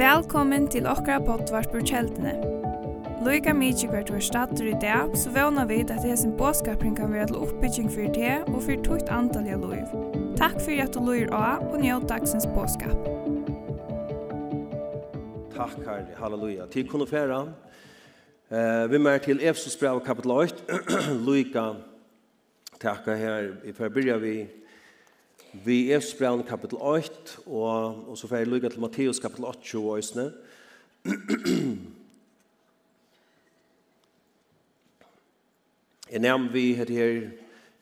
Velkommen til okra potvart på kjeldene. Loika mykje hvert var stater i dag, så vana vid at det sin båskapring kan være til oppbygging for det og for tukt antall antalliga loiv. Takk for at du loir av og njød dagsens båskap. Takk, herre, halleluja. Til kunne fære. eh, vi mer til Efsos brev kapitel 8, loika, takk her, Vi får begynne vi, vi Efsbrand kapitel 8, og, og så får jeg lykke til Matteus kapitel 8, og øsne. jeg nevner vi heter her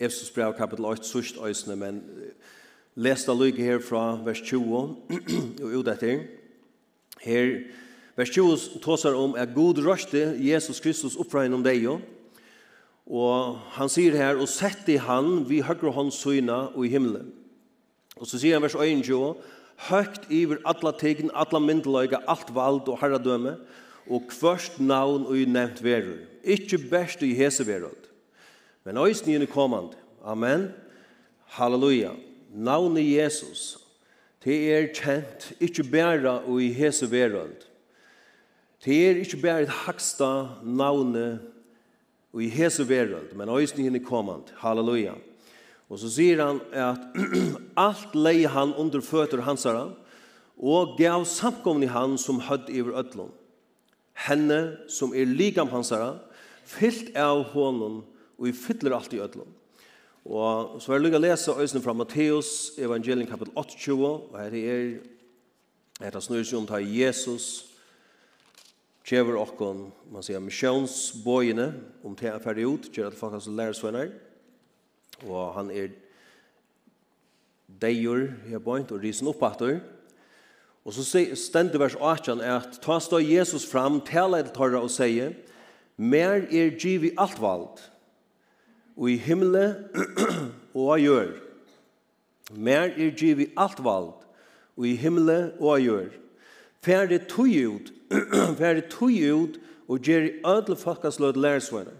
Efsbrand kapitel 8, sørst øsne, men les da her fra vers 20, og ut etter. Her, vers 20 tåsar om er god røste Jesus Kristus oppfra om deg, og Og han sier her, og sette han vi høyre hånd søyna og i himmelen. Og så sier han vers 21, høgt iver alla tegn, alla myndeløyga, alt vald og herradøme, og kvørst navn og nevnt verur. Ikkje best i hese verud, men øysen i kommand. Amen. Halleluja. Navnet Jesus, det er kjent, ikkje bæra og i hese verud. Det er ikkje bæra et haksta navnet og i hese verud, men øysen i kommand. Halleluja. Halleluja. Og så sier han at alt lei han under føtter hansara, og gav samkomne han som hødd iver ødlån. Henne som er ligam hansara, fyllt av honom, og i fyller alt i ødlån. Og så er det lukket å lese øyne fra Matteus, evangelien kapitel 28, og her er Hetta snur seg om ta Jesus kjever okkon, man sier misjonsbøyene, om te er ferdig ut, kjer at folk har så lærer og han er deigur her bort og risen oppattur. Og så stender vers 18 at ta stå Jesus fram, tala til torra og sier, mer er givi alt vald, og i himle og av gjør. Mer er givi alt vald, og i himle og av gjør. Færre tog ut, færre tog ut, og gjør i ødel folkaslød lærersvenner.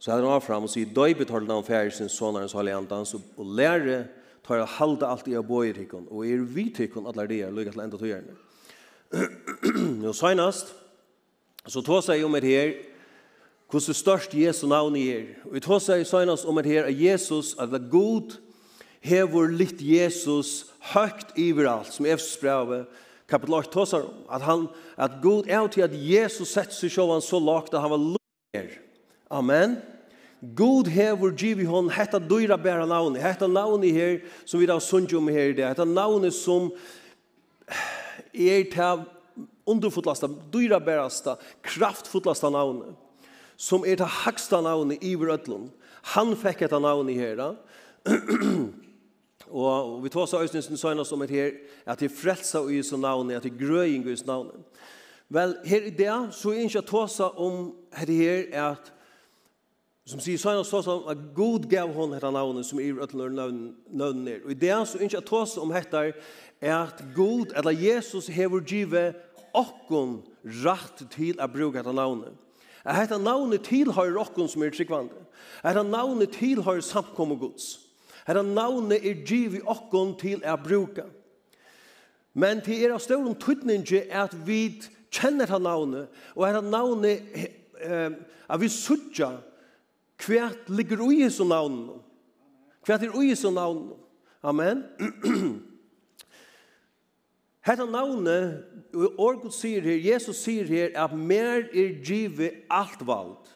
Så hadde han fram og sier, «Døy betalte han färg sin sonarens haliga andans og lärare tar jeg halda allt i abojer hickon og er vi tyckon alla det er lyckat til enda togärna. Og senast så tar sig om et her, hvordan størst Jesu navn i er. Og vi tar seg senast om et her at Jesus, at det god hever litt Jesus høyt iveralt, som Efs brevet, kapitel 8 tar seg om, at, han, at god er til at Jesus setter seg sjåvan så lagt at han var lukker. Amen. God hever givet hon hetta dyra bæra navni, Hetta navni her som vi da sundt om her i det. Hetta navni som er til underfotlasta, dyra bærasta, kraftfotlasta navni, Som er til haksta navni i vrødlun. Han fekk hetta navni her da. og vi tar så øyne søgnast om her, at de frelsa i Jesu navni, at de grøying i Jesu navni. Vel, her i det, så er ikke å ta her om her, at som sier sånn og så som at god gav hon dette navnet som er ødler nøvnen er. Og i det så ikke at tås om dette er at god, eller Jesus hever givet okkon rett til å bruke dette navnet. At dette navnet tilhører okkon som er tryggvande. At dette navnet tilhører samkommet gods. At dette navnet er givet okkon til å bruke. Men til er av større tydninge at vi kjenner dette navnet, og dette navnet, at vi sutja Kvært ligger ui så navn. Kvært er ui så navn. Amen. Hetta navnet, Orgud sier her, Jesus sier her, at mer er givet alt vald,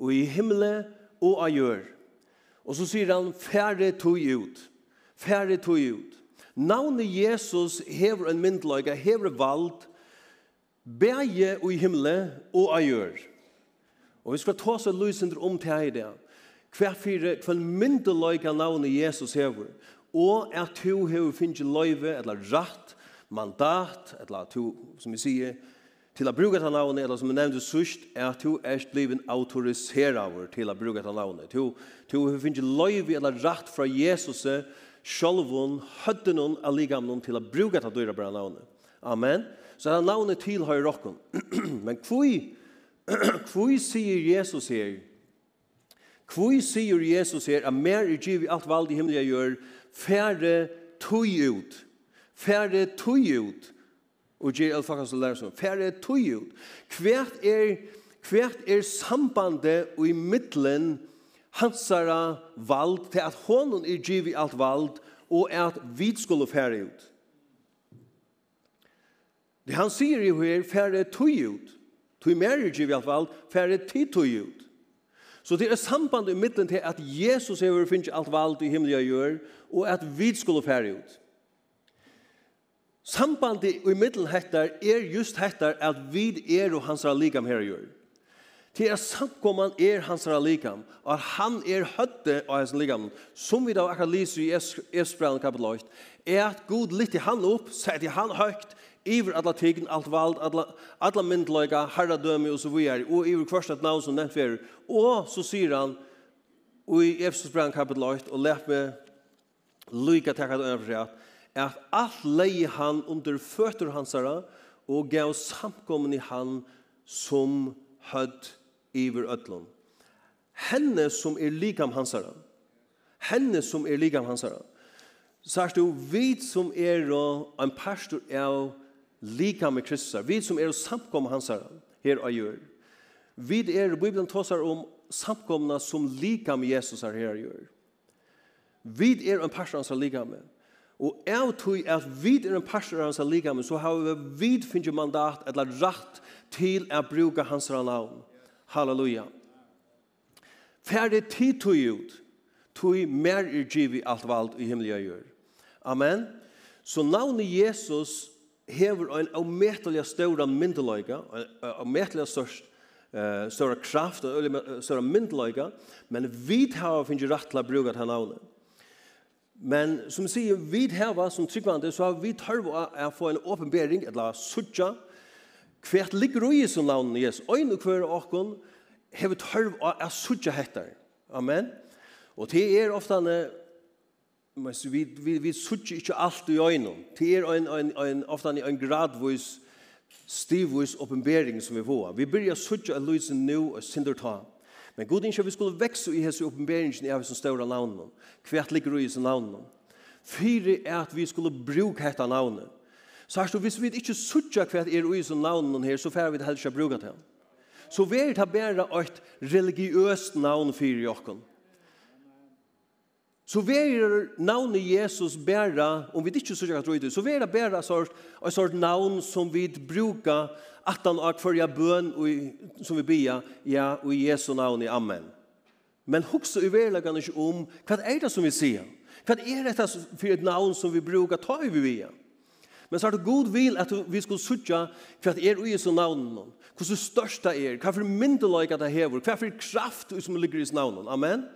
og i himmelen og av gjør. Og så sier han, færre tog ut. Færre tog ut. Navnet Jesus hever en myndelaga, hever vald, bæge og i himmelen og av gjør. Amen. Og vi skal ta oss så lysinder om til her i det. Hver fire, hver myndeløyga navnet Jesus hever, og at du hever finnes løyve, eller rett, mandat, eller at du, som vi sier, til å bruke dette navnet, eller som vi nevnte sørst, er at du er blivet autoriserer til å bruke dette navnet. Du, du hever finnes løyve eller rett fra Jesus, sjølvun, høtten hun, alligamnen til å bruke dette dyra bra navnet. Amen. Så det navnet tilhører dere. Men hvor Hvor sier Jesus her? Hvor sier Jesus her at mer er givet alt valg i himmelen jeg gjør, færre tog ut. Færre tog ut. Og gjør alt faktisk å lære seg. Færre tog ut. Hvert er, hvert er sambandet og i middelen hansara vald til at honom er givet alt vald og at vi skulle færre ut. Det han sier jo her, færre tog ut. Tog marriage i hvert fall færre tid tog ut. Så det er samband i middelen til at Jesus hever finnes alt vald i himmel jeg gjør, og at vi skulle færre ut. Sambandet i middelen hettar er just hettar at vi er og hans likam her gjør. Til at samkomman er hans likam, og at han er høtte av hans likam, som vi da akkurat lyser i Esbrand kapitel 8, er at Gud lytter han opp, setter han høyt, iver alla tigen, alt vald, alla, alla myndløyga, herradømme og så videre, og iver kvørst et navn som nevnt vi Og så sier han, og i Efesus brand kapitel 8, og lep med lyga takket øyne for at alt leie han under føtter hansara og gav samkommen i han som hødd iver ødlån. Henne som er likam hansara henne som er likam hansara herre, du, vi som er en pastor av lika med Kristus. Vi som er samkomna hans her og gjør. Vi er, Bibelen tåsar om samkomna som lika med Jesus her og gjør. Vi er en pastor hans lika med. Og jeg tror at vi er en pastor hans lika med, så har vi finnet mandat eller rett til å bruke hans navn. Halleluja. Færre tid tog ut, tog mer er givet alt valgt i himmelen gjør. Amen. Så navnet Jesus hever en avmetelig større myndeløyga, en avmetelig størst uh, stora kraft och stora myndeløyga, men vid har finns ju rätt att bruka han navnet. men som sier, vi här som tryggvande så har vi tolv att få en uppenbarelse eller suttja, hvert ligger i som land yes. En och kvar åkken, kon har tolv att suttja heter amen. Og det är ofta men så vi vi vi suche ikkje alt i øynene. Det er ein ein ein ofte ein gradvis stivvis oppenbering som vi får. Vi byrja suche a Louise a og sinderta. Men god innkjøp vi skulle vekse i hese oppenberingen i av som større navnen. Hvert ligger i hese navnen. Fyre er at vi skulle bruke hette navnet. Så her, hvis vi ikke suttja hvert er i hese navnen her, så fer vi det helst ikke bruke det. Så vi er det bare et religiøst navn fyre jokken så verir navnet Jesus bæra, om vi ikke sørger at det, så verir bæra sort, og sort navn som vi bruker at han har førja bøn som vi bia, ja, og i Jesu navn i Amen. Men hukse i verleggan ikke om, hva er det som vi sier? Hva er det for et navn som vi bruker ta i vi bia? Men så er det god vil at vi skal sørge hva er i Jesu navn, hva er størsta er, hva er myndeløyga det hever, hva er kraft som ligger i Jesu navn, Amen. Amen.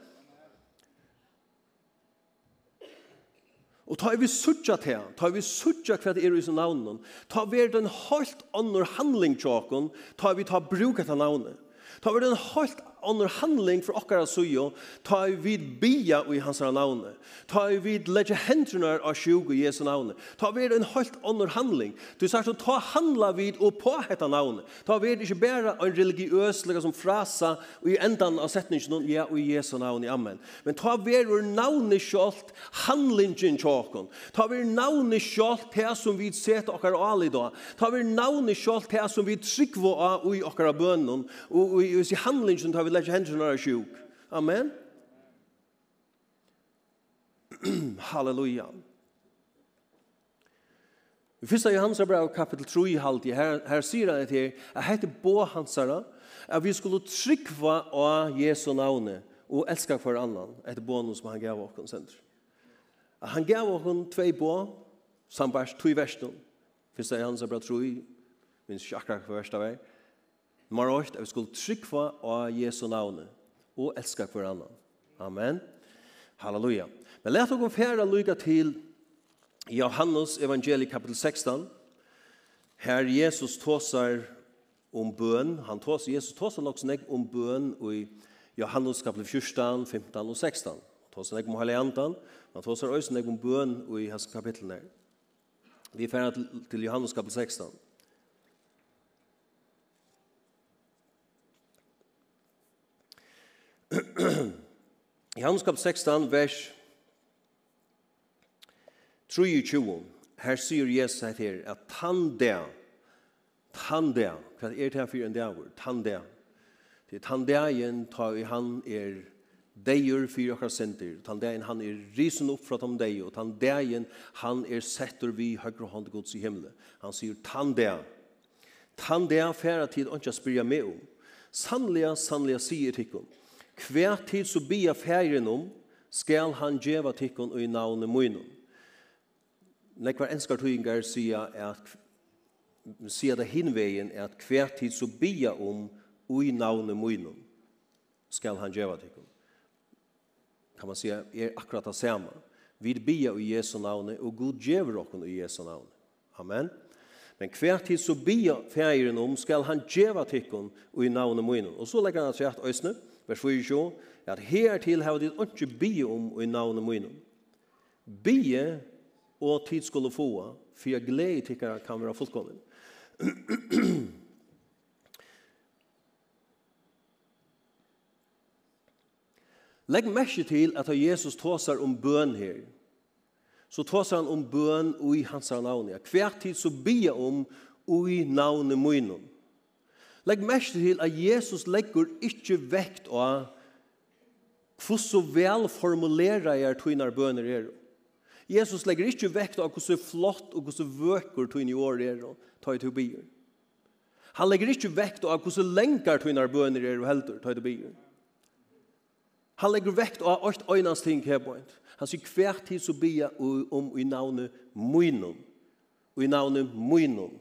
Og ta vi suttja til han, ta vi suttja hva det er i sin navn, ta vi er den helt andre handling til ta vi ta bruk av navnet, ta vi den helt under handling for okkara sujo, ta i vid bia i hans navne, ta i vid legge hendrene av sjuk i Jesu navne, ta vid en helt under handling, du sagt så ta handla vid og på hetta navne, ta vid ikkje bæra en religiøs lega som frasa og i endan av setningen ja og i Jesu navne, amen, men ta vid ur navne kjolt handlingen tjokon, ta vid navne kjolt te som vi set okkara al i dag, ta vid navne kjolt te som vi tryggva av i okkara bønnen, og i handlingen tar vi vi lägger händerna när sjuk. Amen. Halleluja. I första Johans brev kapitel 3 halt halvtid. Her, her sier han att det heter bo hansara at vi skulle tryckva av Jesu navne og elska for annan etter bonus som han gav oss sen. Han gav oss två bo som to i versen. Första Johans brev 3 minns ikke akkurat första vägen Nummer 8, at vi skulle trykva av Jesu navne og elska hver annan. Amen. Halleluja. Men let oss færa lyga til Johannes evangeli kapitel 16. Her Jesus tåsar om bøn. Han tåsar, Jesus tåsar nok snakk om bøn i Johannes kapitel 14, 15 og 16. Tåsar nek om Haleantan, men tåsar også nek om bøn i hans kapitlen her. Vi færa til Johannes kapitel 16. I Hanskap 16, vers 23, her sier Jesus her, at han det, han det, hva er det her for en dag, han der, er han det igjen ta i han er deir fyrir okkar sendir, tan dein han er risen opp fra tom dei, og han det igjen, han er setter vi høyre hånd gods i himmelen. Han sier tan dein, det er færa tid åndsja spyrja meg om. Sannliga, sannliga sier tikkum, hver tid så bia færen om, skal han djeva tikkun i navnet munnen. Nekvar enskar tøyngar sia at sier det hinvegen at hver tid så bia om i navnet munnen skal han djeva tikkun. Kan man sier, er akkurat det samme. Vi bia i Jesu navnet og Gud djever okkun i Jesu navnet. Amen. Men hver tid så bia færen om skal han djeva tikkun i navnet munnen. Og så legger han seg at øysne, vers 4, at her til har dit ikke bie om i navnet munnen. Bie og tid skulle få, for jeg gleder til hva kan være fullkommen. Legg merke til at Jesus tåsar om bøn her. Så tåsar han om bøn og i hans navn. Hver tid så bia om og i navnet munnen. Legg mest til at Jesus legger ikke vekt av hvor så vel formulerer jeg tøyner bøner er. Jesus legger ikke vekt av hvordan flott og hvordan vøker tøyner år er og tøy til bier. Han legger ikke vekt av hvordan lenger tøyner bøner er og helter tøy til bier. Han legger vekt av alt øynens ting her på Han sier hver tid så bier om i navnet Moinon. Og i navnet Moinon.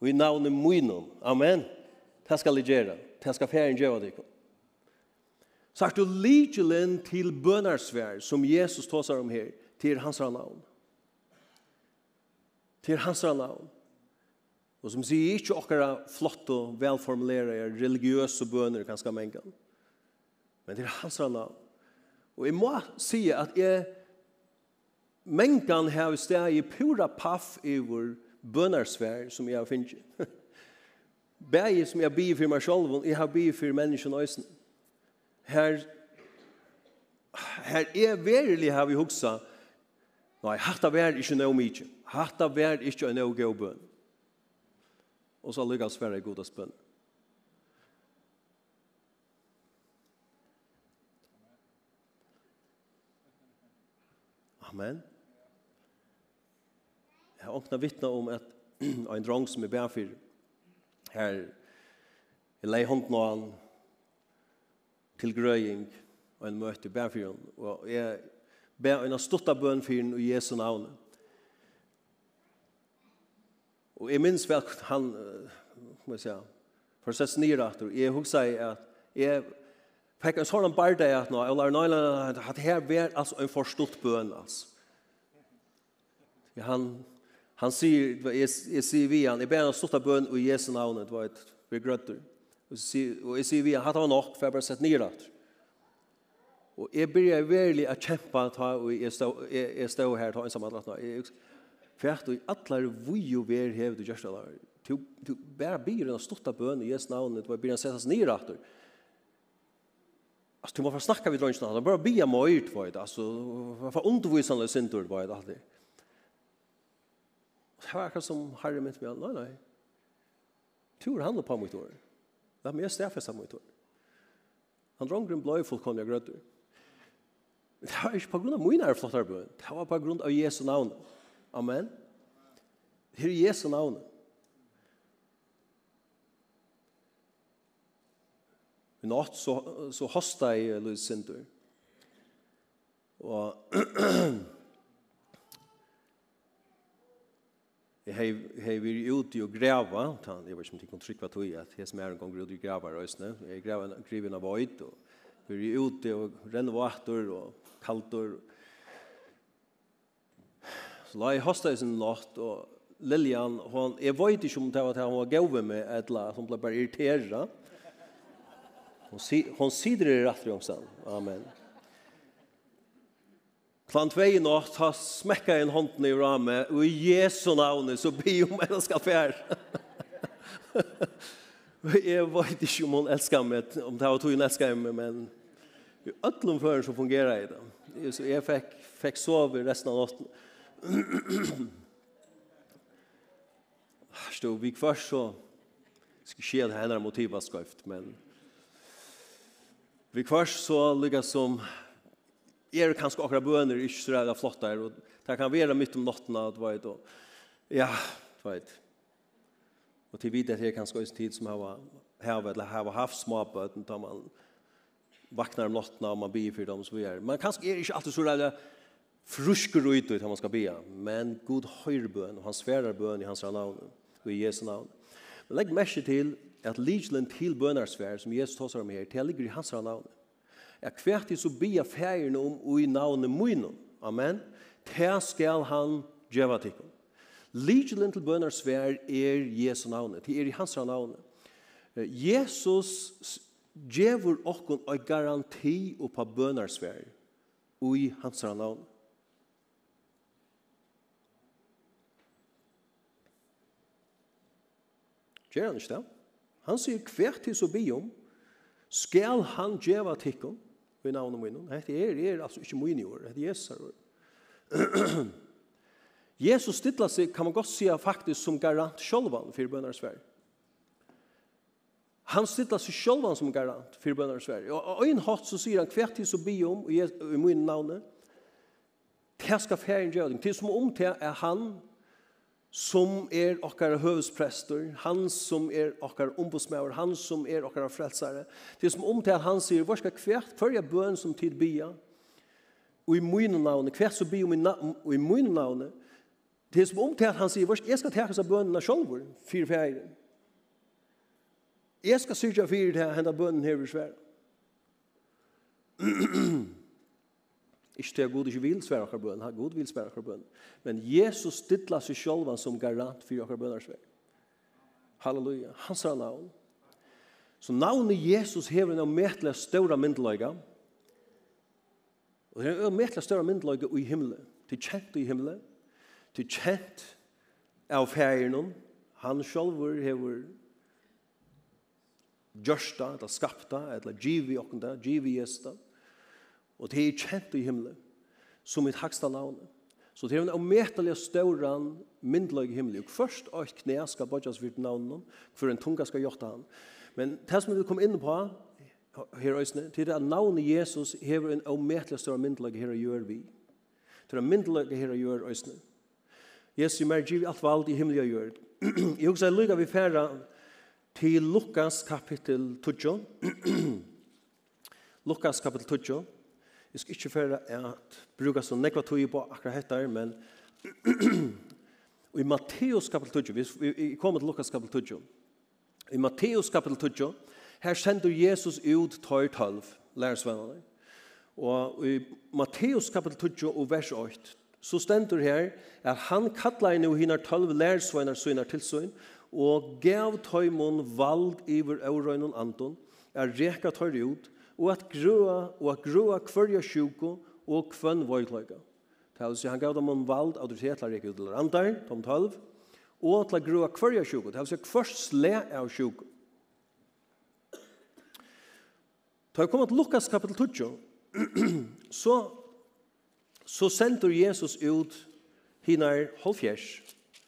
Og i navnet munnen. Amen. Det skal jeg gjøre. Det skal ferien gjøre det. Så er det til bønarsvær som Jesus tåser om her, til hans navn. Til hans navn. Og som sier ikke okkara flott og velformulere religiøse bøner ganske mange. Men til hans navn. Og jeg må si at jeg mengen har i stedet i pura paff i vår bønarsvær som jeg har finnet. Bæge som jeg bier for meg selv, jeg har bier for menneskene også. Her, her er verilig har vi hoksa, nei, hatt vær er ikke noe mye. Hatt av er ikke noe gøy bøn. Og så lykkes svære godas bøn. Amen. Amen har åkna vittna om at en drong som er bærfyr her jeg lei hånden av han til grøying og en møte bærfyr og jeg ber en av stutta bønfyr og Jesu navn og jeg minns vel han må jeg si for å sette nyrater og jeg hugsa at jeg fikk en sånn bardag at nå, og lær nøyland at her var altså en forstått bøn, altså. Ja, han Han sier, jeg, jeg sier vi han, jeg ber han stort av bøn og Jesu navn, det var et vi grøtter. Og, og jeg sier vi han, hatt han nok, for jeg bare sett nye rett. Og jeg begynner virkelig å kjempe ta, og jeg står jeg, jeg her, ta en sammen at jeg fært og vi jo ver hev du gjørst der. Du du bara byr en av bøn i Jesu navn, du byr en settas nye rett. Altså, du måste snacka vid lunchen, han bara be om ord vad det alltså varför undervisande synd då vad det alltså det var akkurat som Herre mitt med. Nei, nei. Tur handler på mitt år. Det er mye stedfest av mitt år. Han dronker en bløy fullkomlig grøtter. Det var ikke på grunn av mine er flott arbeid. Det var på grunn av Jesu navn. Amen. Det er Jesu navn. I natt så, så hosta jeg Louis Sintur. Og har vært ute og greva, jeg vet ikke om det kan trykke på tog, at jeg som er en gang ute og greva røysene, jeg greva en av øyt, og vi er ute og renner vater og kalter. Så la jeg hosta i sin natt, og Lilian, hon, jeg vet ikke om det var at hun var gøve med et eller annet, hun ble bare irriteret. Hon, hon sider i rett Amen. Klant vei natt har smekka en hånden i ramet, og i Jesu navn så be om jeg elsker fjer. jeg vet ikke om hun elskar meg, om det var tog hun elskar meg, men i ødlom føren så fungerer jeg det. Så jeg fikk, fikk sove resten av natten. Stå vi først så skal skje det henne motivet skøyft, men vi først så lykkes som er kanskje akkurat bøner ikke så rett flott der, og det kan være midt om nattene, du vet, og ja, du vet. Og til videre det er kanskje også en tid som har havet, eller har haft småbøten, da man vaknar om natten, og man bier for dem, så videre. Men kanskje er ikke alltid så rett frusker ut ut man skal be, men god høyre bøn, og han sverer bøn i hans navn, og i Jesu navn. Men legg merke til at Ligelen til bønarsvær, som Jesus tåsar om her, til ligger i hans navn at hvert til så bia færen om og i navnet munnen. Amen. Det skal han djeva tikkum. Ligelen til bønner svær er Jesu navnet. Det er i hans navnet. Jesus djevur okkon og garanti oppa bønner svær og i hans navnet. Gjør han ikke det? Han sier hvert til så bi om, skal han djeva tikkum, i navnet min. Det er, er altså ikke min ord, det er Jesus ord. Jesus stilla seg, kan man godt si, faktisk som garant sjølvan for bønner Sverige. Han stilla seg sjølvan som garant for bønner Sverige. Og en hatt så sier han hvert tid så bi om i min navnet, det skal fære en gjøring, til som om til er han som er okkar høvesprester, han som er okkar ombudsmæver, han som er okkar frelsare. Det er som omtale han sier, hva skal hvert førja bøn som tid bia, og i mine navne, hvert som bia og i mine navne, det er som omtale han sier, hvor skal jeg skal teka seg bønene sjolver, fire fjerde. Jeg skal syrja fire til henda bønnen her i Sverige. Ikke til at Gud ikke vil svære akkurat bøn, Gud vil svære akkurat bøn. Men Jesus stidler seg selv som garant for akkurat bøners vei. Halleluja, Han sa navn. Så navnet Jesus hever en omettelig større myndeløyga. Og det er en omettelig større myndeløyga i himmelen. Til kjent i himmelen. Til kjent av ferien. Han selv hever gjørsta, eller skapta, eller givi okkunda, givi gjesta. Og det er kjent i himmelen, som mitt haksta navn. Så det er en avmetelig stauran myndelig i himmelen. Og først og knæ skal bodjas vidt navnet, for en tunga skal gjøre han. Men det som vi vil komme inn på, her det är at navnet Jesus hever en avmetelig stauran myndelig her og gjør vi. Til at myndelig her og gjør Øsne. Jesus er mer giv alt valg i himmelen og gjør. Jeg husker jeg lykker vi færre til Lukas kapittel 2. Lukas kapittel 2. Jeg skal ikke føre at bruke så nekva tog på akkurat dette, men i Matteus kapitel 20, vi kommer til Lukas kapitel 20, i Matteus kapitel 20, her sender Jesus ut tøyr tølv, lærersvennerne, og i Matteus kapitel 20 og vers 8, så stender her at han kattler inn og hinner tølv lærersvenner søgner til søgn, og gav tøymon vald iver øvrøynen Anton, er reka tøyr ut, og at grua, og at grua kvarja sjuko og kvann vojtløyga. Det vil si, han gav dem om vald autoritet til Rekke til Randar, tom 12, og til at grua kvarja sjuko, det vil si, kvart sle av sjuko. Da jeg kom til Lukas kapitel 2, så, så sender Jesus ut hinar halvfjers,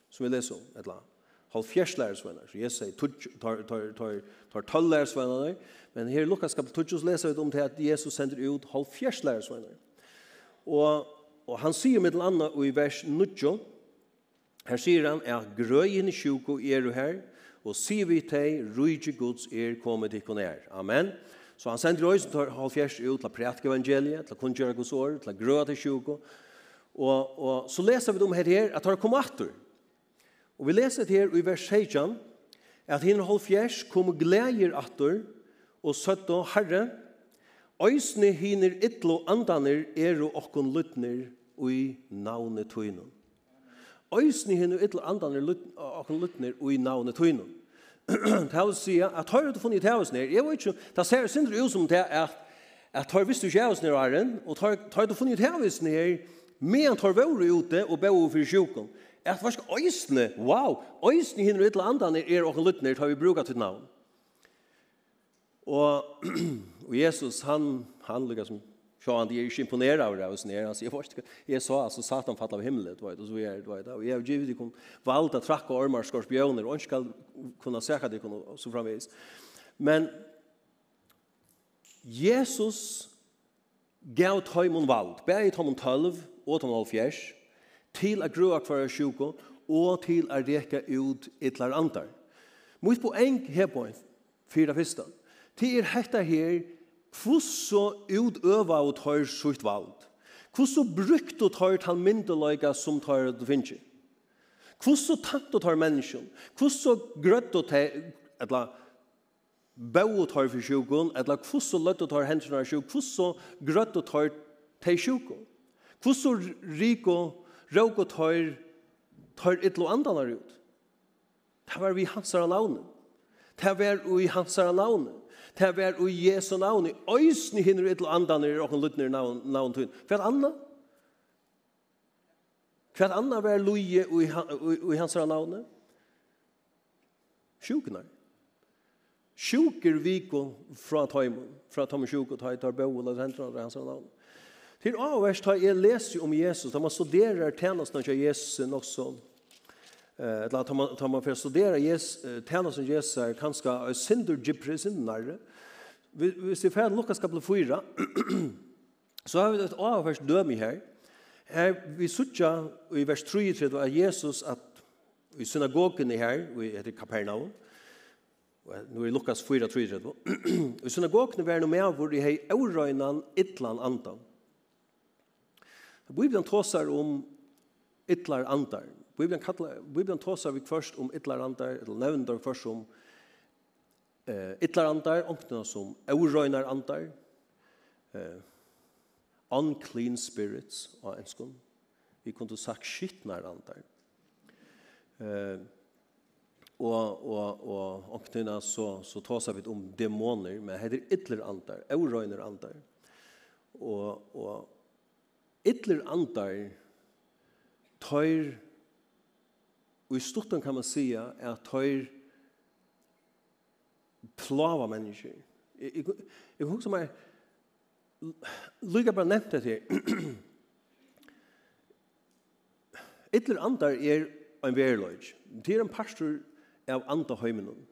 som vi leser om, et eller annet halvfjers lærersvenner. Så jeg sier tar tolv lærersvenner, Men her i Lukas kapitel 12 leser vi om til at Jesus sender ut halvfjerds lærersvenner. Og, og han sier med annet og i vers 9, her sier han at grøyen i sjuko er du her, og sier vi til rujtje gods er kommet til konær. Amen. Så han sender oss til halvfjerds ut til å prætke evangeliet, til å kunngjøre gods år, til å grøye til sjuko. Og, og så leser vi om her her at han kom atter. Og vi leser her i vers 16 at hinn halvfjerds kom gleder atter, og søtt og Herre, Øysne hiner ytlo andaner er og okkon lutner ui navne tøynun. Øysne hiner ytlo andaner okkon lutner ui navne tøynun. Det vil si at høyre du funnet tævus nir, jeg vet ikke, det ser sindri ut som det at at høyre visst du ikke tævus nir æren, og høyre du funnet tævus nir, medan tar vore ute og bæv over sjukken. At varsk øysne, wow, øysne hiner ytlo andaner er okkon lytner, høyre vi bruka til navn. Og, og Jesus, han, han lukket som Så han är ju imponerad av det och snär alltså jag först jag sa alltså satan fall av himlet vet och så är det vet och jag ger dig valt att tracka ormar skorpioner och ska kunna säkra det kunna så framvis. Men Jesus gav tajmon vald, bæði tajmon 12 og tajmon 70 til a grua kvar sjuko og til at reka ut ytlar antar. Mot poeng her point fyrir fyrsta Det er hetta her, hvordan utøva og tar sitt valg. Hvordan brukt og tar til myndeløyga som tar det finnes. Hvordan tatt og tar mennesken. Hvordan grøtt og tar, eller bøy og tar for sjukken, eller hvordan løtt og tar hendene av sjuk, hvordan grøtt og tar til sjukken. Hvordan rik og råk og tar, tar et eller annet ut. Det var vi hans av navnet. Det var vi hans av navnet det var i Jesu navn, i øysene hinner et eller annet nere, og luttner navn, navn til. Hva er anna? Hva er anna var loje i hans navn? Sjukene. Sjuker viko fra tøymon, fra tøymen sjuk og tøymen, tar bo og henter hans navn. Til avverst har jeg lest om Jesus, da man studerer tjenestene til Jesus også, Eh at man tar man för studera Jesus tärna som Jesus är kanske synder gyprisen när vi vi ser för Lukas kapitel 4 så har vi ett avvers i här. Här vi sutja i vers 3 till att Jesus at i synagogen i här vi heter Kapernaum. Nu er Lukas 4 3 till i synagogen var nu med hvor de hei orøynan illan andan. Bibelen tåsar om ytlar andan Bibelen, kallar, Bibelen tåsar vi først om ytlarandar, eller nevndar først om eh, ytlarandar, omkna som eurøynar andar, eh, unclean spirits og enskon. Vi kunne sagt skittnar andar. Eh, og og og omkna så så tåsar vi om demoner, men heter ytlarandar, eurøynar andar. Og og ytlarandar tøyr Og i storten kan man säga at tøyr plava mennesker. Jeg kan huske meg, Lyga bara nevnte det her. Ytler andar er en verløg. Det er en pastor av andahøymenon.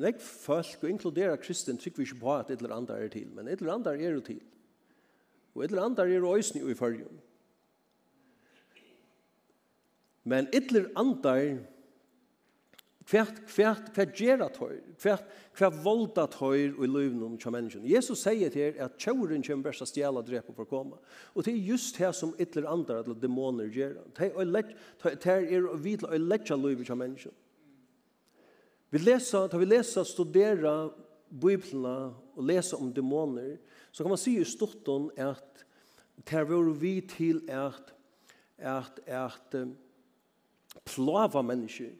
Nek folk, og inkludera kristen, tykker vi ikke på at ytler andar er til, men ytler andar er jo til. Og ytler andar er jo òsni i fyrjun. Men ytler andar, kvært kvært kvært gera tøy kvært kvært volda tøy i løvnum til menneskjen. Jesus sier til her at tjauren kjem versta stjela drepa for koma. Og det er just her som ytler andar at dæmoner gjerra. Det er er å vidla og letja løyver til menneskjen. Vi lesa da vi lesa studera Bibelna og lesa om demoner, så kan man si i storten at det er vi til at at, at, at plava mennesker,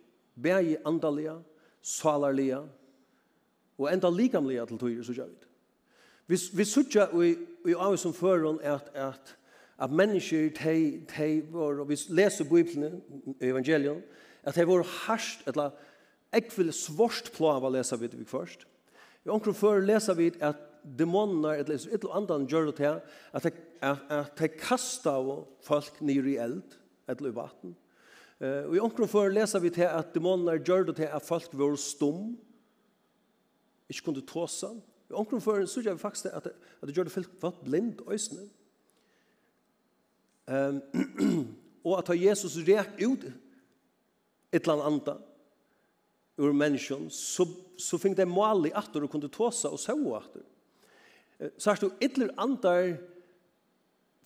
bægi andalega, salarlega, og enda likamlega til tøyre, så gjør vi det. Vi, vi sutja i, i av som føren at, at, at mennesker, de, de var, og vi leser Bibelen, evangelion, at de var harsht, eller ekvel svårst plava leser vi det vi først. I omkring før leser vi at demoner, eller et eller annet gjør det til, at de, at, at de kastet folk nere i eld, eller i vatten, Og i omkring før leser vi til at dæmonene gjør det til at folk var stum, ikke kunne tåse. I omkring før så gjør vi faktisk at, at det gjør det folk var blind øsne. Um, og at Jesus rek ut et eller annet ur menneskjon, så, så fikk det mål i atter og kunne tåse og søve atter. Så er det jo et eller annet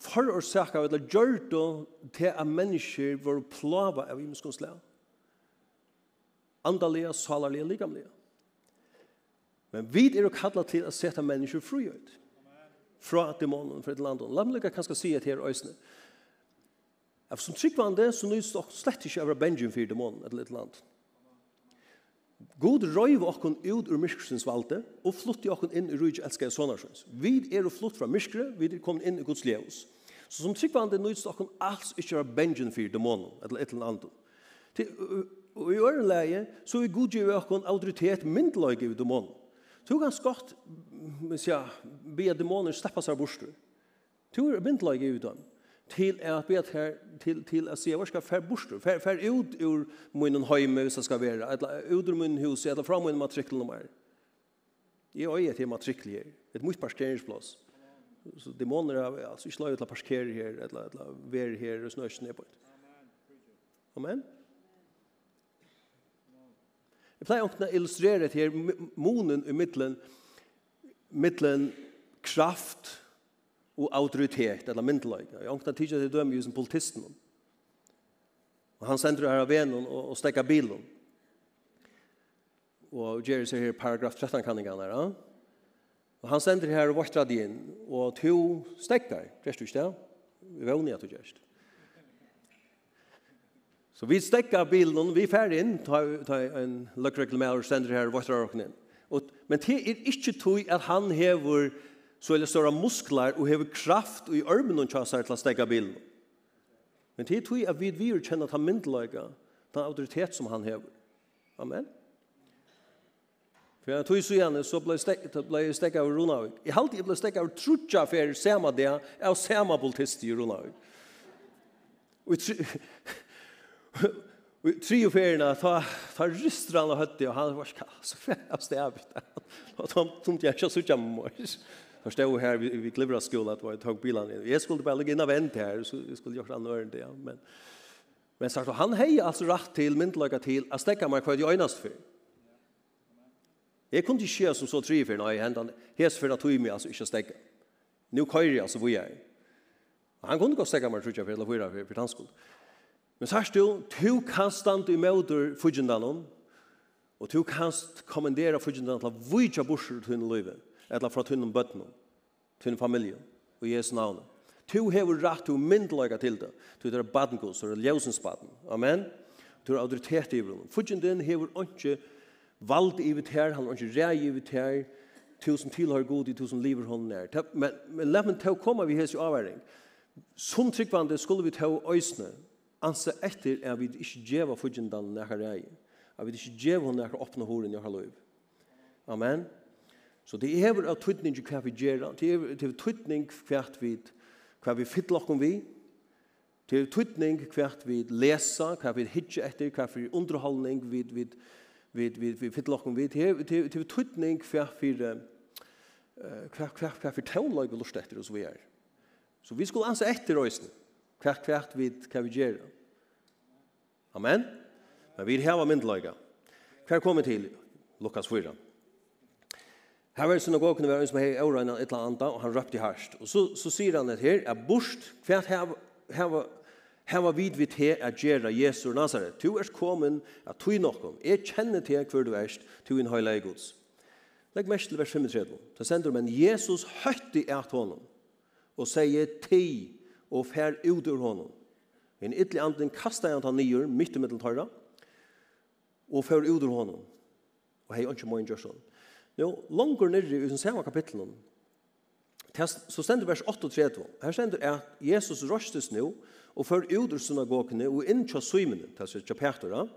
forårsaka eller gjør det til at mennesker var plava av imenskonslega. Andalega, salalega, likamlega. Men vi er kalla til at sette mennesker fri ut. Fra demonen, fra et land. La meg kan kanskje si et her øysene. Av som tryggvande, så nøys det slett ikke av Benjamin for demonen, eller et land. God røyv okkon ut ur myskrsins valde og flutti okkon inn i rujt elskar sonarsjons. Vi er flutt fra myskre, vi er kommet inn i Guds leos. Så som tryggvande nøyst okkon alls ikkje er bengen for dæmonen, eller et eller annet. Til, og i øren leie, så er god givet okkon autoritet myndløyge i dæmonen. Du kan skott, men ja, be dæmoner slippa seg borster. Du er myndløyge i dæmonen til at be her til til at se var ska fer bort fer fer ut ur munnen heime så ska vara. Eller ut ur munnen hus eller fram munnen matrikel nummer i øye til matrikel her et mot parkeringsplass så demoner av altså ikkje lov til å parkere her eller eller ver her og ner på amen. Jeg pleier å illustrere til her, i middelen, middelen kraft, og autoritet, eller myndeløyga. Jeg ångte tidligere til døme som en politisten. Og han sender her av venen og, og stekker bilen. Og Jerry ser her paragraf 13-kanningen her, ja? Og han sender her og vartrar det inn, og to stekker, gjerst du ikke det? Vi vågner at du gjerst. Så vi stekker bilen, vi fer inn, ta, ta en løkreklamær og sender her og vartrar inn. Og, men det er ikke tog at han hever så er det større muskler og hever kraft i armen og tjasser til å stekke bilen. Men det er tog at vi vil kjenne at han myndeløyga den autoritet som han hever. Amen. For jeg tog så gjerne, så ble jeg stekket av Ronavik. Jeg halte jeg ble stekket av trutja for samme det, jeg var samme politist i Ronavik. Og i tre og ferierna, ta, ta ryster han og høtti, og han var så fære av stedet. Og da tomte jeg ikke så tjamme mors. Jag stod här vid, vid Glivra skola att jag tog bilen. Jag skulle bara lägga in av vänt här så jag skulle göra annor än det. Ja. Men, men sagt, han hej alltså rätt till, myndelaga till att stäcka mig kvar i ögnast för. Jag kunde inte köra som så tre för när jag hände. Hes för att tog mig alltså inte stäcka. Nu kör jag alltså vad jag är. Han kunde gå stäcka mig tror jag för eller fyra för, för hans skull. Men sagt du, du kan standa i möter fudgendanon och du kan kommendera fudgendanon till att vujtja bursar till henne livet eller fra tunnen bøttene, tunnen familie, og Jesu navn. Tu hever rett og myndelaga til det. Tu er badengos, og ljøsens baden. Amen. Tu er autoritet i hverandre. Fudgen din hever ikke vald i vitt her, han har ikke rei i vitt her, tusen tilhører god i tusen liver hånden er. Men, men la meg til å komme vi hese avværing. Som tryggvande skulle vi til å øsne, anse etter er vi ikke djeva fudgen den nærkere rei. Er vi ikke djeva hon nærkere åpne horen i her Amen. Så det er av tøytning hva vi gjør, det er av tøytning hva vi, hva vi fytler om vi, det er tøytning hva vi leser, hva vi hitje etter, hva vi underholdning vi, vi, vi, vi, vi fytler om vi, det er tøytning hva vi, hva, hva, hva vi tøytning vi lust etter oss vi er. Så vi skulle anse etter oss, hva, hva vi, hva vi gjør. Amen? Men vi har myndelaga. Hva er kommet til Lukas 4? Her var synagogen var en som hei åreina et eller annet, og han røpte harst. Og så, så sier han et her, er borst, hvert her var vid vi til at gjøre Jesu Nazaret. Tu er kommet at tu nokkom. Jeg kjenner til hver du erst, tu in høyla i gods. Legg mest til vers 35. Så sender men Jesus høytti at honom, og sier ti, og fer ut ur honom. En ytlig anden kastet han han nyer, midt i mitteltøyra, og fer ut ur honom. Og hei, ikke må en gjør sånn. Nå, langer nere i den samme kapitlen, så stender vers 8-3, Her stender at Jesus røstes nå, og før ut ur synagogene, og inn til søymene, til sier til Petra,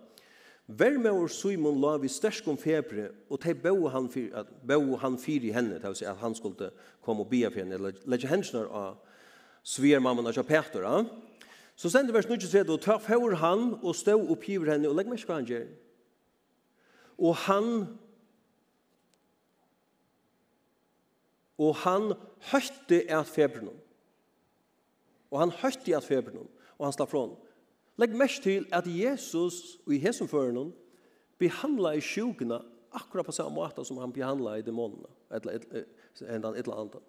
Vær med vår Simon la vi stersk om febre, og de bo han fyr, at bo han fyr i henne, til å si at han skulle komme og bia for henne, eller legge hensene av svigermammene til Petra. Så sender vers 93, og ta for han, og stå oppgiver henne, og legg meg ikke hva han gjør. Og han og han høytte at feberen. Og han høytte at feberen, og han slapp från. Legg mest til at Jesus og i hesum føren behandla i sjukene akkurat på samme måte som han behandla i dæmonene, eller en eller annet.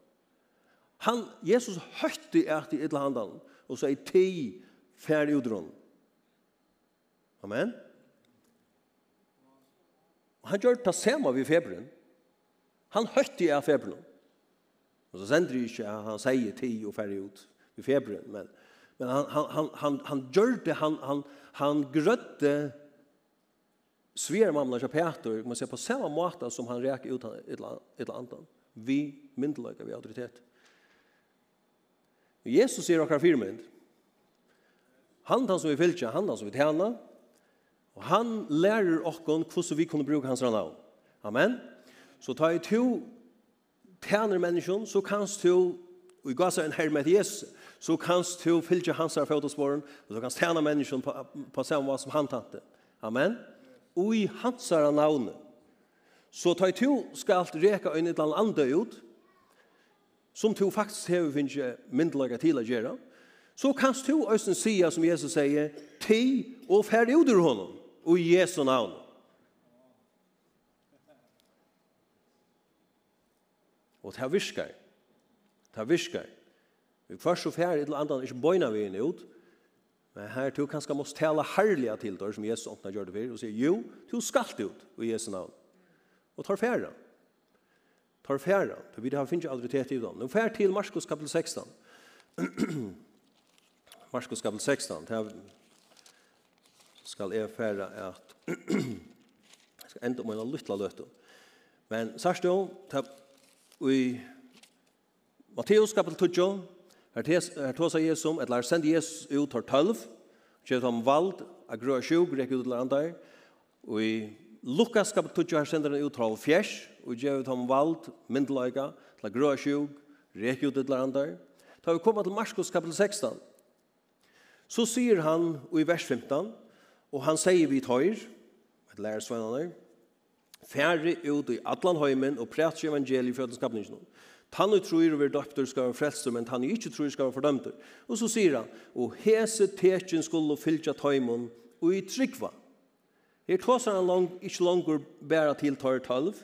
Han, Jesus høytte at i et eller annet, og så er ti færre utron. Amen. Og han gjør det samme ved feberen. Han høytte at feberen. Och så sänder ju inte han säger tio och färg ut i februari men men han han han han han gjorde han han han grötte svärmamla Peter man ser på samma måte som han räcker ut ett antal vi myndelöka vi autoritet Jesus sier okkar firmynd. Han han som vi fylkja, han han som vi tjena, og han lærer okkon hvordan vi kunne bruke hans navn. Amen. Så ta i to tjener mennesken, så kanst du, og i gasa en herre med Jesus, så kanst du fylgje hans her fotosporen, og så kanst tæna mennesken på, på samme som han tante. Amen. Og i hans her navne, så tar du skal alt reka en eller andre ut, som du faktisk har finnet myndelaga til å gjøre, så kanst du også sia, som Jesus sier, ti og ferdig ut ur honom, og i Jesu navne. Og det virker. Det virker. Vi først så færre til andre, ikke bøyna vi inn ut, men her du kanskje må tale herlige til deg, som Jesus åpner gjør det for, og sier, jo, du skal det ut, i Jesu navn. Og tar færre. Tar færre. For vi har finnet autoritet i dem. Nå færre til Marskos kapitel 16. Marskos kapitel 16. Det skal jeg færre at jeg skal enda om en lytte løtte. Men sørst jo, i Matteus kapitel 12, her tåsa Jesus et eller sender Jesus ut her 12, kjøpt om vald, a grøa sjuk, rek ut til andre, og i Lukas kapitel 12, her sender han ut her fjers, og kjøpt om vald, myndeløyga, til grøa sjuk, rek ut til andre. Da vi kommer til Marskos kapitel 16, så sier han i vers 15, og han sier vi tøyr, et lærersvennerne, færre ut i atlan heimen og prætse evangeliet i fjøtenskapningen. Tann og tror over døpter skal være frelster, men tann og ikke tror skal være fordømter. Og så sier han, og hese tekjen skulle fylja tøymon og i tryggva. Her tåser han lang, ikke langer bæra til tar tølv,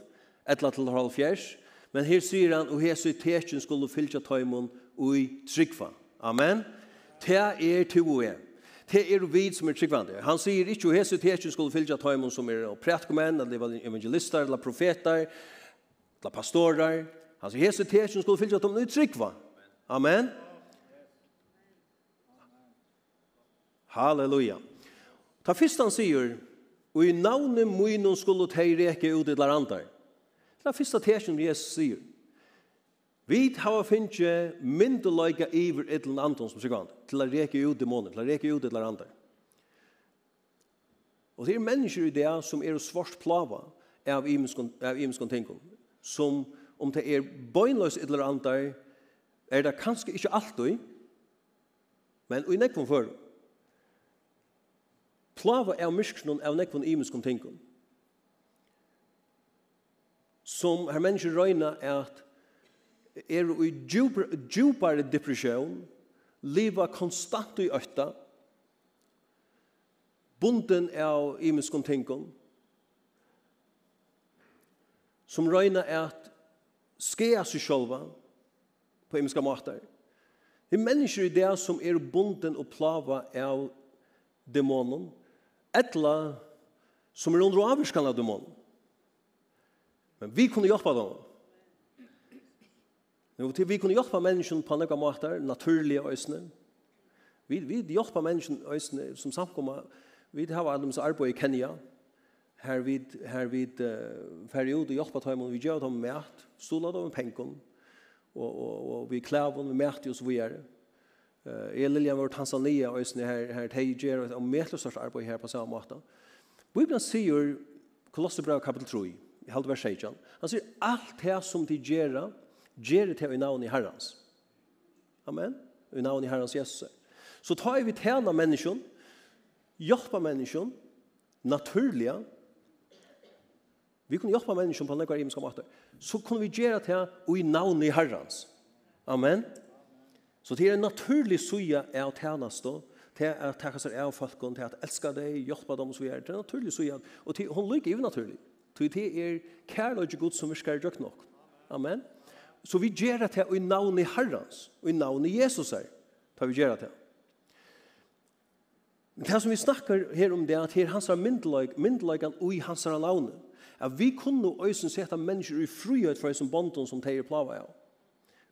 etla til halv fjers, men her sier han, og hese tekjen skulle fylja tøymon og i tryggva. Amen. Det er to og jeg det er vi som er tryggvande. Han sier ikke at hese tekjen skulle fylja tøymon som er prætkomenn, eller evangelister, eller profeter, eller pastorer. Han sier hese tekjen skulle fylja tøymon i tryggva. Amen. Halleluja. Ta fyrst han sier, og i navnet munnen skulle teg reke ut i larandar. Det er fyrsta tekjen Jesus sier. Vi har finnje myndeløyga iver et eller annet som sikkert til å reke ut i månen, til å reke ut et eller annet. Og det er mennesker i det som er svart plava av imenskon tingum, som om det er bøgnløs et eller annet, er det kanskje ikke alltid, men i nekvun før. Plava av myskron av nekvun imenskon tingum, som her mennesker røyna er at er i djupare depresjon, liva konstant i øtta, bunden av imenskom tinkom, som røyna er at skea seg sjolva på imenska matar. Det er mennesker i det som er bunden og plava av dæmonen, etla som er under avvirskan av dæmonen. Men vi kunne hjelpa dem. Nu till vi kunde hjälpa människan på några måter, naturliga ösnen. Vi vi hjälpa människan ösnen som samkomma. Vi har alla så arbete i Kenya. Här vi här vi uh, period och hjälpa dem och vi gör dem med att stola dem pengar och och och vi klär dem med märkt och så vidare. Eh uh, Lilian var Tanzania och ösnen här här Tiger och medlösars arbete här på samma måter. Bibeln säger Kolosserbrev kapitel 3, halvt vers 16. Han säger allt det som de gör Gjør det i navn i Herrens. Amen. I navn i Herrens Jesus. Så tar vi tjene människan, hjelper människan, naturliga, vi kunne hjelpe människan på noen himmelska måter, så kunne vi gjøre det i navn i Herrens. Amen. Så det er en naturlig suja er å tjeneste, til å ta seg av folkene, til at elska deg, hjelpe dem og så videre. Det er naturlig suja. Og til, hun lykker jo naturlig. Til det er kærløyde Gud som vi skal gjøre nok. Amen. Så vi gjør det i navnet Herrens, og i navnet Jesus her, tar vi gjør det. Men det som vi snakker her om det, at her hans er myndeløygan og i hans er navnet. At vi kunne øysen sette mennesker i frihet fra som bonden som teier plava av.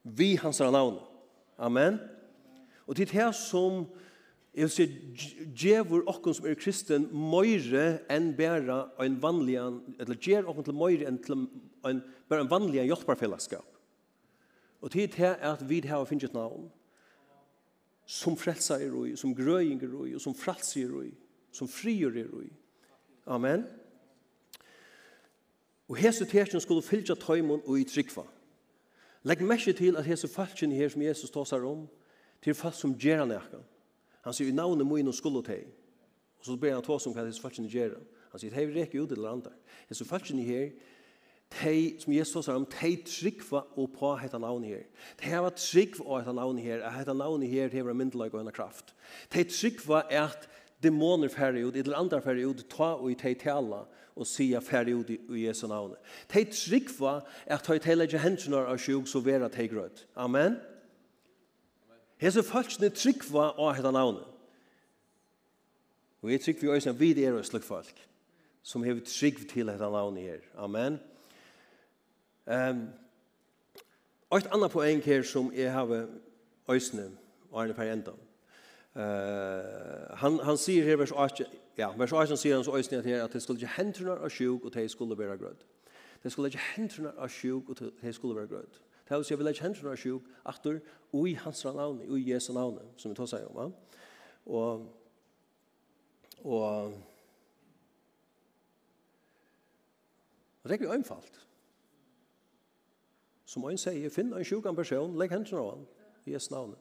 Vi hans er navnet. Amen. Og det her som jeg vil si, djevor okken som er kristen møyre enn bæra en vanlig, eller djer okken til møyre enn til en, bæra en vanlig hjelparfellesskap. Og til det er at vi har finnet navn som frelser i roi, som grøying er i, og som frelser i roi, som frier i roi. Amen. Og hese tersen skulle fylja tøymon og i tryggva. Legg merke til at hese falskjen her som Jesus tåsar om, til falsk som gjerra nekka. Han sier, i navnet må innom skulle teg. Og så ber han tås om hva hese falskjen gjerra. Han sier, hei vi reker ut til andre. Hese falskjen her Tei, som Jesus sier om, tei tryggva og på hetta navnet her. Tei hava tryggva og hetta navnet her, at hetta navnet her hever en myndelag og en kraft. Tei tryggva er at dæmoner færre ut, eller andre færre ut, ta og i tei tala og sia færre ut i, i Jesu navnet. Tei tryggva er at tei tei leggja hendene av sjuk, så vera tei grøt. Amen. Hese falskne tryggva og hetta navnet. Og jeg tryggva i øyne, vi er og slik folk, som hever tryggva til hetta navnet her. Amen. Amen. Ehm Og et annet poeng her som jeg har øsne, og han er per enda. Uh, han, han sier her, vers 8, ja, vers 8 sier han så øsne her, at det skulle ikke hendene av sjuk, og det skulle være grød. Det skulle ikke hendene av sjuk, og det skulle være grød. Det vil si, jeg vil ikke hendene av sjuk, atter, ui hans navn, ui Jesu navn, som vi tar seg om. Ja? Og, og, og det er ikke øynfalt. Ja Som en sier, finn en sjukan person, legg hendene av han, i Jesu navn.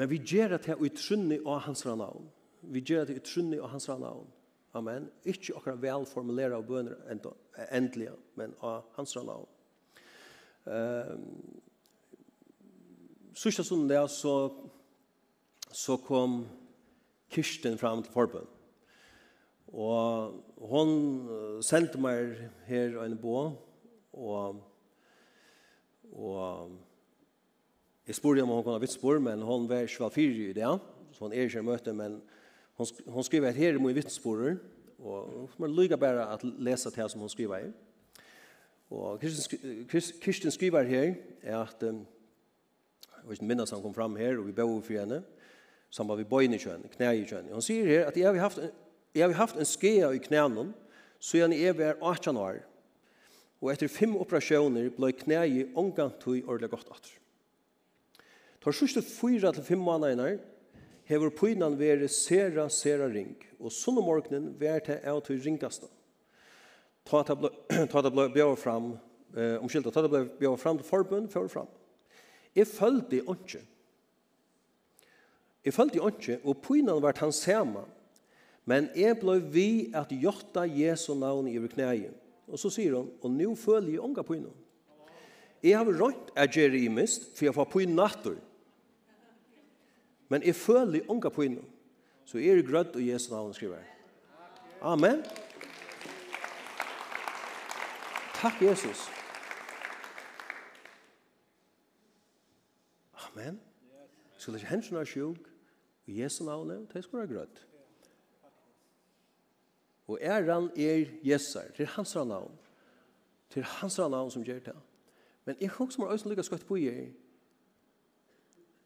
Men vi gjør det til utrunni av hans navn. Vi gjør det til utrunni av hans navn. Amen. Ikke akkurat velformulere av bønner endelig, men av hans navn. Um, Sørste stunden der så, så kom Kirsten fram til forbønn. Og hon sendte meg her en bå, og, og jeg spurte om hun kunne ha vitspor, men hon var ikke fyrig i det, så hon er ikke i møte, men hon, hon skriver at her er mye vitt spår, og man lykker bare at lese til som hon skriver her. Og Kirsten, Kirsten skriver her er at, jeg vet ikke minnes han kom fram her, og vi bor for henne, sammen med bøyne kjønn, knæ i kjønn. Hon sier her at jeg har haft Jeg har haft en skea i knænen, så jeg er ved 18 år. Og etter fem operasjoner ble knæet omgang til ordentlig godt atter. Tar sørste fyra til fem måneder hever pynan vært sera, sera ring, og sånne morgenen vært til av til ringaste. Ta det ble bjør fram, eh, omskylda, ta det ble bjør fram til forbund, før fram. Jeg følte ikke. Jeg følte ikke, og pynan vært han saman, Men jeg ble vi at jotta Jesu navn i knæje. Og så sier hun, og nå føler jeg unga på innom. Jeg har rønt at jeg er i mist, for jeg får på innom natter. Men jeg føler unga på innom. Så er er grønt og Jesu navn skriver. Amen. Takk, Jesus. Amen. Skulle ikke hensyn er sjuk, og Jesu navn, det er skulle være grønt. Amen. Og æran er Jesar, det er hans navn. Det er hans navn som gjør det. Men jeg husker meg også lykkes godt på jeg.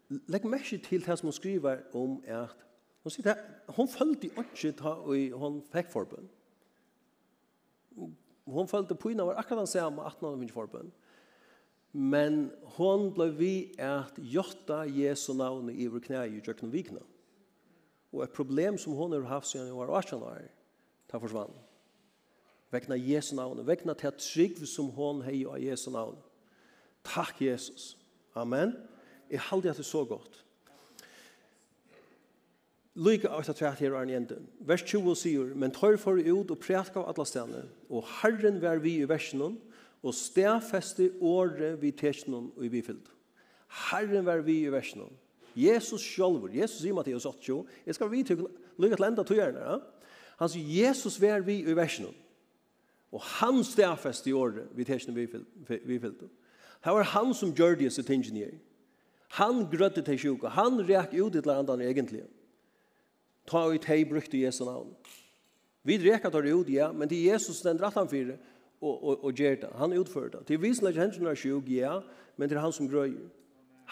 Legg merke til det som hun skriver om at hun sier at hun følte ikke ta og hun fikk forbund. Hun følte på innan var akkurat den samme 18 år min forbund. Men hon ble vi at gjøtta Jesu navn i vår knæ i Jøkken og Vigna. Og et problem som hon har haft siden hun var 18 år, ta forsvann. Vekna Jesu navn, vekna til at trygg som hon hei av Jesu navn. Takk, Jesus. Amen. Jeg halde at det er så godt. Lyga av etter her er en Vers 20 sier, men tør for ut og prætka av alle stedene, og Herren vær vi i versen, og stedfeste året vi tekjen og i bifyllt. Herren vær vi i versen. Jesus sjølver, Jesus sier Matteus 8, jeg skal vi til lykke til enda togjerner, ja? Han sier Jesus vær vi i versen. Og han stedfest i året vi tersene vi fyllte. Det var han som gjør det sitt ingenier. Han grøtte til sjuka. Han rek ut i landet egentlig. Ta ut hei brukte Jesu navn. Vi reker tar ut, ja, men til Jesus den dratt han fyrir og, og, og gjør det. Han utfører det. Til visen er ikke hendene er sjuk, ja, men det er han som grøyer.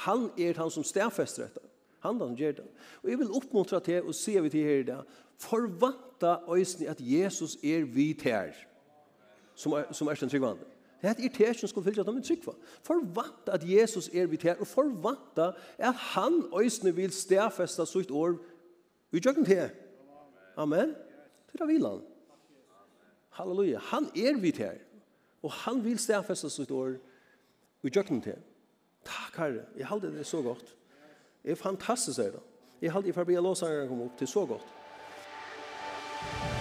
Han er han som stedfester dette. Han han gjør det. Og jeg vil oppmuntra til og se vi til her i dag forvanta øysni at Jesus er vit her, som er, som er den tryggvande. Det er det som skulle fylle at de er tryggva. Forvanta at Jesus er vit her, og forvanta at han øysni vil stafesta sitt år utjøkken til. Amen. Til det vil. Halleluja. Han er vit her, og han vil stafesta sitt år utjøkken til. Takk, Herre. Jeg halde det så godt. Det er fantastisk, er det. Jeg halde jeg får be låsangeren komme opp til så godt. Musik